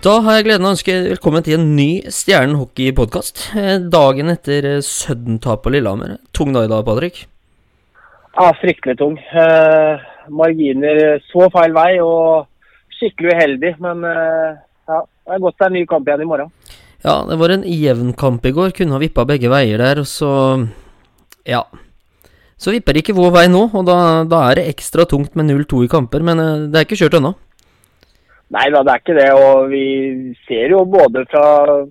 Da har jeg gleden av å ønske velkommen til en ny Stjernen hockey-podkast. Dagen etter Sudden-tapet på Lillehammer. Tung dag i dag, Patrick? Ja, fryktelig tung. Eh, marginer så feil vei og skikkelig uheldig. Men eh, ja, det er godt det er en ny kamp igjen i morgen. Ja, det var en jevn kamp i går. Kunne ha vippa begge veier der, og så Ja. Så vipper ikke vår vei nå, og da, da er det ekstra tungt med 0-2 i kamper. Men eh, det er ikke kjørt ennå. Nei da, det er ikke det. Og vi ser jo både fra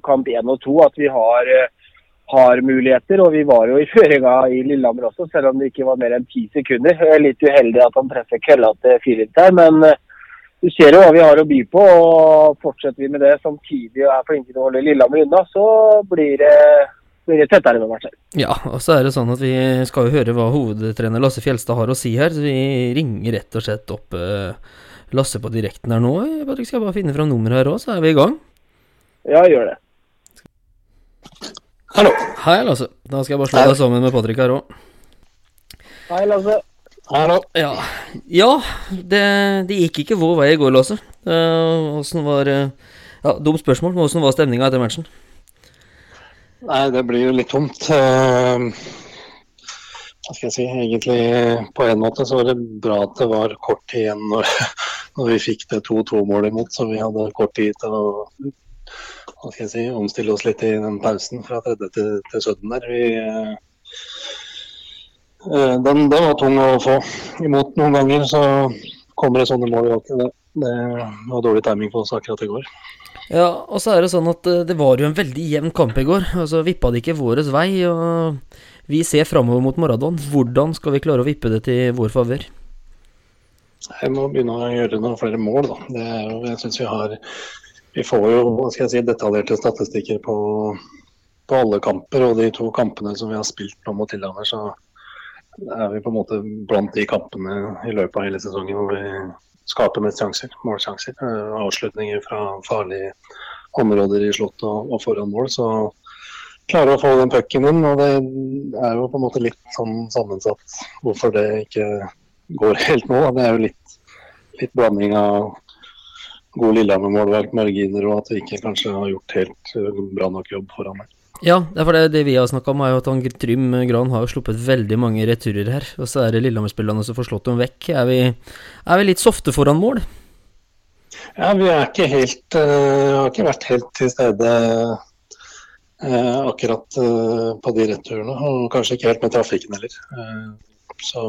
kamp 1 og 2 at vi har, eh, har muligheter. Og vi var jo i føringa i Lillehammer også, selv om det ikke var mer enn ti sekunder. Er litt uheldig at han treffer kølla til Filip der, men eh, du ser jo hva vi har å by på. og Fortsetter vi med det samtidig og er flinke til å holde Lillehammer unna, så blir det, tettere noen matcher. Ja, og så er det sånn at vi skal jo høre hva hovedtrener Lasse Fjelstad har å si her, så vi ringer rett og slett opp eh, Lasse på direkten her nå. Patrick, skal jeg bare finne fram nummeret her òg, så er vi i gang. Ja, gjør det. Hallo. Hei, Lasse. Da skal jeg bare slå deg sammen med Patrick her òg. Hei, Lasse. Hallo. Ja, ja det, det, gikk ikke vår vei i går, Lasse. Åssen uh, var uh, Ja, dumt spørsmål, men åssen var stemninga etter matchen? Nei, det blir jo litt tomt. Uh, hva skal jeg si, egentlig på en måte så var det bra at det var kort tid igjen når, når vi fikk det 2-2-målet imot. Så vi hadde kort tid til å hva skal jeg si, omstille oss litt i den pausen fra tredje til, til 17 der. Vi, eh, den, den, var tung å få imot noen ganger. Så kommer det sånne mål i åket. Det, det var dårlig timing på oss akkurat i går. Ja, og så er det sånn at eh, det var jo en veldig jevn kamp i går. Altså Vippa det ikke våres vei. og vi ser framover mot morgendagen. Hvordan skal vi klare å vippe det til vår favør? Jeg må begynne å gjøre noen flere mål, da. Det jeg synes vi har Vi får jo hva skal jeg si, detaljerte statistikker på, på alle kamper. Og de to kampene som vi har spilt nå mot Lillehammer, så er vi på en måte blant de kampene i løpet av hele sesongen hvor vi skaper mest sjanser, målsjanser. Eh, avslutninger fra farlige områder i slott og, og foran mål. Så klarer å få den pucken inn. Og det er jo på en måte litt sånn sammensatt hvorfor det ikke går helt nå. Det er jo litt, litt blanding av gode Lillehammer-målverk, marginer, og at vi ikke kanskje har gjort helt eh, bra nok jobb foran meg. Ja, det er for det, det vi har snakka om, er jo at han, Trym Gran har jo sluppet veldig mange returer her. Og så er det Lillehammer-spillerne som får slått dem vekk. Er vi, er vi, litt softe foran mål? Ja, vi er ikke helt uh, har ikke vært helt til stede Eh, akkurat eh, på de returene. Og kanskje ikke helt med trafikken heller. Eh, så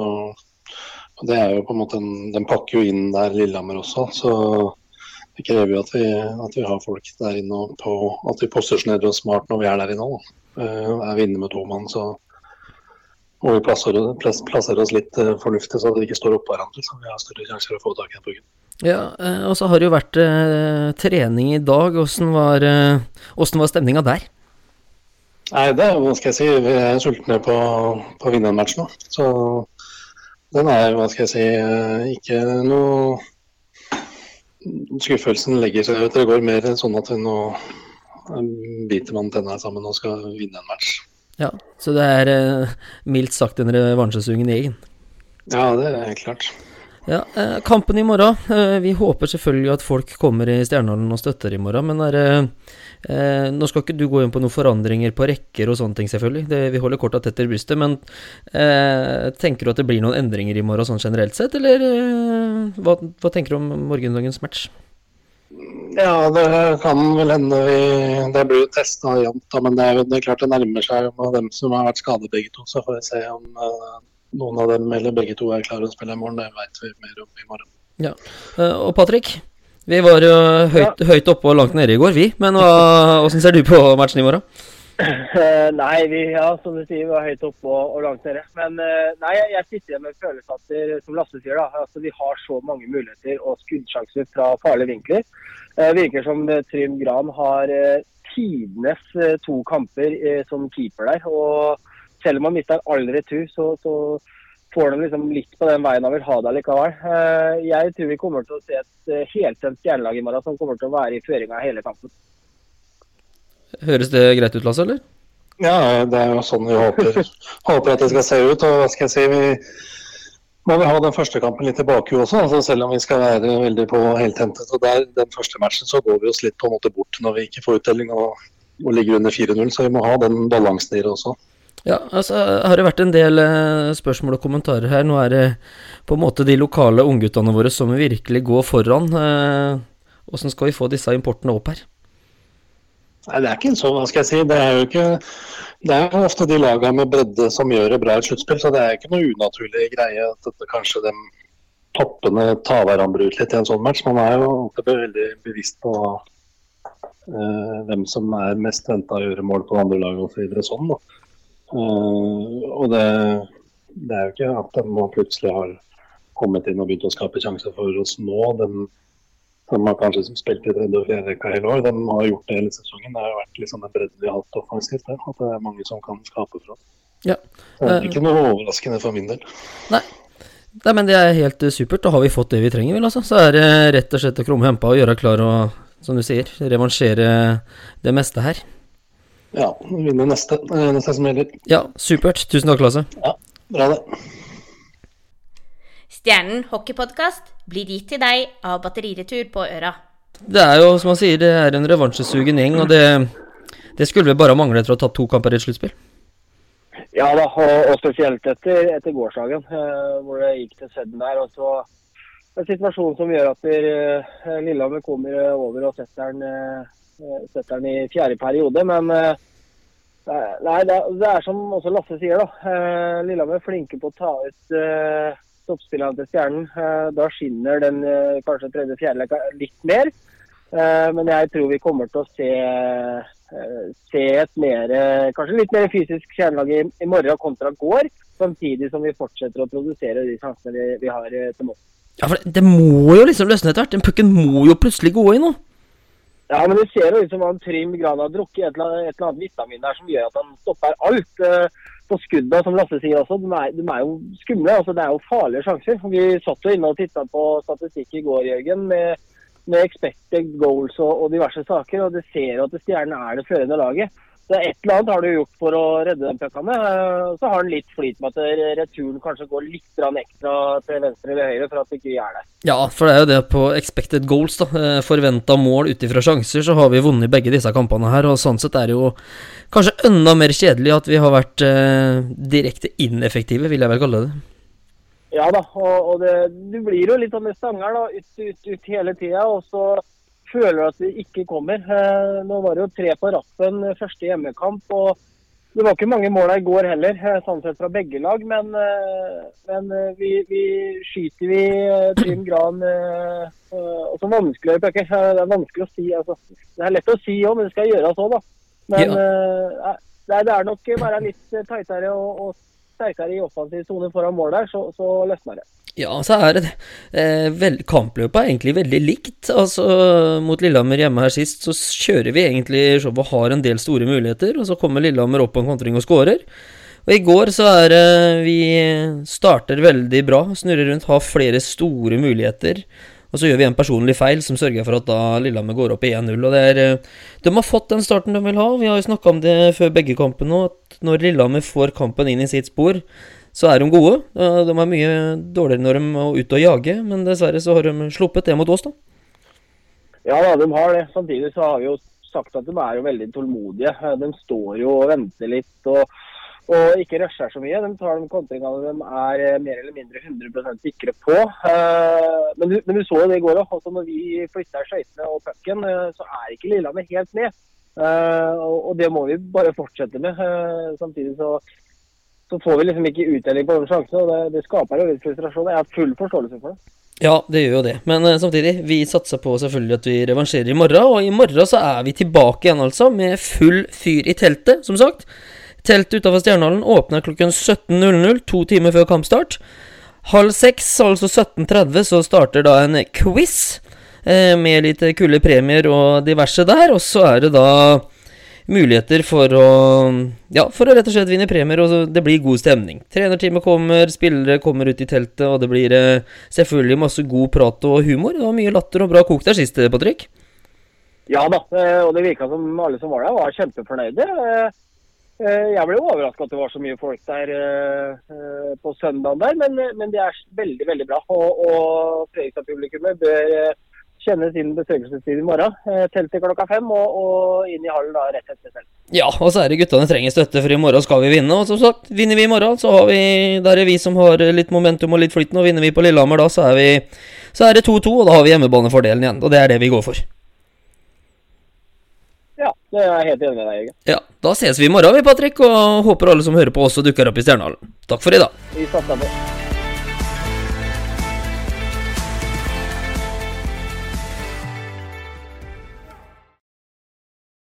det er jo på en måte en, Den pakker jo inn der Lillehammer også. Så det krever jo at vi, at vi har folk der inne og på, at vi posisjonerer oss smart når vi er der inne òg. Er vi inne med to mann, så må vi plassere, plassere oss litt fornuftig så det ikke står oppå hverandre. Så vi har større sjanser å få tak i en pucken. Ja, og så har det jo vært eh, trening i dag. Åssen var, eh, var stemninga der? Nei, det er hva skal jeg si. Vi er sultne på, på å vinne en match nå. Så den er, hva skal jeg si, eh, ikke noe Skuffelsen legger seg ut. Det går mer sånn at nå biter man tenna sammen og skal vinne en match. Ja, Så det er eh, mildt sagt en revansjesugen egen? Ja, det er helt klart. Ja, eh, Kampen i morgen. Eh, vi håper selvfølgelig at folk kommer i Stjernehallen og støtter i morgen. Men er, eh, nå skal ikke du gå inn på noen forandringer på rekker og sånne ting, selvfølgelig. Det, vi holder korta tett til brystet. Men eh, tenker du at det blir noen endringer i morgen sånn generelt sett, eller eh, hva, hva, tenker du om morgendagens match? Ja, det kan vel hende vi Det blir jo testa jevnt, men det er det er klart det nærmer seg med dem som har vært skadet begge to. Så får vi se om noen av dem eller begge to er klare å spille i morgen. Det vet vi mer om i morgen. Ja, uh, Og Patrick, vi var jo høyt, ja. høyt oppe og langt nede i går, vi. Men åssen ser du på matchen i morgen? Uh, nei, vi, ja, som du sier, vi var høyt oppe og, og langt nede. Men uh, nei, jeg, jeg sitter igjen med følelser som Lasse sier, da, altså, vi har så mange muligheter og skuddsjanser fra farlige vinkler. Uh, virker som Trym Gran har tidenes to kamper som keeper der. og selv om han mister all retur, så, så får de liksom litt på den veien han vil ha det likevel. Eh, jeg tror vi kommer til å se et eh, helsendt stjernelag i morgen som kommer til å være i føringa hele kampen. Høres det greit ut, Lasse, eller? Ja, det er jo sånn vi håper, håper at det skal se ut. Og hva skal jeg si, vi, må vi ha den første kampen litt tilbake også, altså selv om vi skal være veldig på heltentet. Og der, Den første matchen så går vi oss litt på en måte bort når vi ikke får uttelling og, og ligger under 4-0. Så vi må ha den balansen i det også. Ja, altså har det vært en del eh, spørsmål og kommentarer her. Nå er det på en måte de lokale ungguttene våre som virkelig går foran. Åssen eh, skal vi få disse importene opp her? Nei, Det er ikke så, hva skal jeg si. Det er jo ikke det er ofte de lagene med bredde som gjør det bra i sluttspill, så det er ikke noe unaturlig greie at dette, kanskje de toppene tar hverandre ut litt i en sånn match. Man er jo alltid veldig bevisst på uh, hvem som er mest venta å gjøre mål på det andre lag osv. sånn. Da. Uh, og det, det, er jo ikke at de plutselig har kommet inn og begynt å skape sjanser for oss nå. Den, som har kanskje spilt i tredje og fjerde rekka hele år. De har gjort det hele sesongen. Det har jo vært liksom en bredde vi har hatt offensivt der. At det er mange som kan skape oss. Ja. Det er ikke noe overraskende for min del. Nei. Nei, men det er helt uh, supert. Da har vi fått det vi trenger, vel, altså. Så er det rett og slett å krumme hempa og gjøre klar og, som du sier, revansjere det meste her. Ja, vinne neste. Neste som gjelder. Ja, supert. Tusen takk, Lasse. Ja, bra det. Stjernen hockeypodkast blir gitt til deg av Batteriretur på Øra. Det er jo, som man sier, det er en revansjesugen gjeng, og det, det skulle vel bare mangle etter å ha tatt to kamper i et sluttspill? Ja da, og, og spesielt etter, etter gårsdagen, eh, hvor det gikk til sudden der. og så en situasjon som gjør at uh, Lillehammer kommer over og setter den, setter den i fjerde periode. Men uh, nei, det, er som også Lasse sier, da. Uh, Lillehammer er flinke på å ta ut toppspillerne til Stjernen. Eh, da skinner den eh, kanskje tredje-fjerde litt mer. Eh, men jeg tror vi kommer til å se, se et mer, kanskje litt mer fysisk kjernelag i, i morgen kontra går. Samtidig som vi fortsetter å produsere de sjansene vi, vi har til mål. Ja, for det, det må jo liksom løsne etter hvert. Den pucken må jo plutselig gå inn nå. Ja, men du ser jo liksom han Trym Gran har drukket et eller annet, et eller annet vitamin der som gjør at han stopper alt på skudda, som Lasse sier også, de er, de er jo skumle. altså Det er jo farlige sjanser. Vi satt jo inne og titta på statistikk i går, Jørgen, med, med expected goals og, og, diverse saker. og Det ser jo at Stjernen er det førende laget. Så et eller annet har du gjort for å redde den puckene. Eh, så har han litt flyt med at returen kanskje går litt ekstra til venstre eller høyre for at det ikke er det. Ja, for det er jo det på expected goals, da. Eh, Forventa mål ut ifra sjanser, så har vi vunnet begge disse kampene her. Og sånn sett er det jo kanskje enda mer kjedelig at vi har vært eh, direkte ineffektive, vil jeg vel kalle det. Ja da, og, og det, du blir jo litt sånn stanger da, ut, ut, ut hele tida. Og så føler at vi ikke kommer. Eh, nå var det jo tre på rappen eh, første hjemmekamp. og Det var ikke mange måla i går heller, eh, sånn sett fra begge lag. Men, men vi, vi, skyter vi Trym Gran og så. Det er vanskelig å si. Altså. Det er lett å si òg, men det skal gjøres òg, da. Men ja. det, er nok bare litt tightere og, og sterkere i offensiv sone foran mål der, så, så løsner det. Ja, så er det eh, Kampløpet er egentlig veldig likt. Altså, Mot Lillehammer hjemme her sist, så kjører vi egentlig showet har en del store muligheter, og så kommer Lillehammer opp på en kontring og skårer. Og i går så er eh, Vi starter veldig bra, snurrer rundt, har flere store muligheter. Og så gjør vi en personlig feil som sørger for at da Lillehammer går opp i 1-0. Og det er eh, De har fått den starten de vil ha. Vi har jo snakka om det før begge kampene, at når Lillehammer får kampen inn i sitt spor, så er de gode. De er mye dårligere når de er ute og jager, men dessverre så har de sluppet det mot oss, da. Ja da, de har det. Samtidig så har vi jo sagt at de er jo veldig tålmodige. De står jo og venter litt. og og ikke rusher så mye. De tar de kontringene de er eh, mer eller mindre 100% sikre på. Eh, men du, men du så det i går òg. Altså når vi flytter skøytene og pucken, eh, så er ikke Lillehammer helt med. Og det må vi bare fortsette med. Samtidig så, så får vi liksom ikke utdeling på de sjansene. og det, det skaper jo litt frustrasjon. Jeg har full forståelse for det. Ja, det gjør jo det. Men uh, samtidig, vi satser på selvfølgelig at vi revansjerer i morgen. Og i morgen så er vi tilbake igjen, altså, med full fyr i teltet, som sagt. Teltet utafor Stjernehallen åpner klokken 17.00, to timer før kampstart. Halv seks, altså 17.30, så starter da en quiz eh, med litt kule premier og diverse der. Og så er det da muligheter for å Ja, for å rett og slett vinne premier, og det blir god stemning. Trenerteamet kommer, spillere kommer ut i teltet, og det blir eh, selvfølgelig masse god prat og humor. Det var mye latter og bra kok der sist, Patrick. Ja da, eh, og det virka som alle som var der, var kjempefornøyde. Eh, Jeg ble overraska at det var så mye folk der eh, eh, på søndagen der, men, men det er veldig veldig bra. Og, og Fredrikstad-publikummet bør kjenne sin besøkelsestid i morgen. Telt til klokka fem og, og inn i hallen da rett etter selv. Ja, og så er det guttene trenger støtte, for i morgen skal vi vinne. Og som sagt, vinner vi i morgen, så har vi Der er vi som har litt momentum og litt flyten, og vinner vi på Lillehammer da, så er vi Så er det 2-2, og da har vi hjemmebanefordelen igjen. Og det er det vi går for. Det er jeg helt enig med deg, Jørgen. Ja, da ses vi i morgen, vi, Patrick, og håper alle som hører på, også dukker opp i Stjernehallen. Takk for i dag. Vi satser på.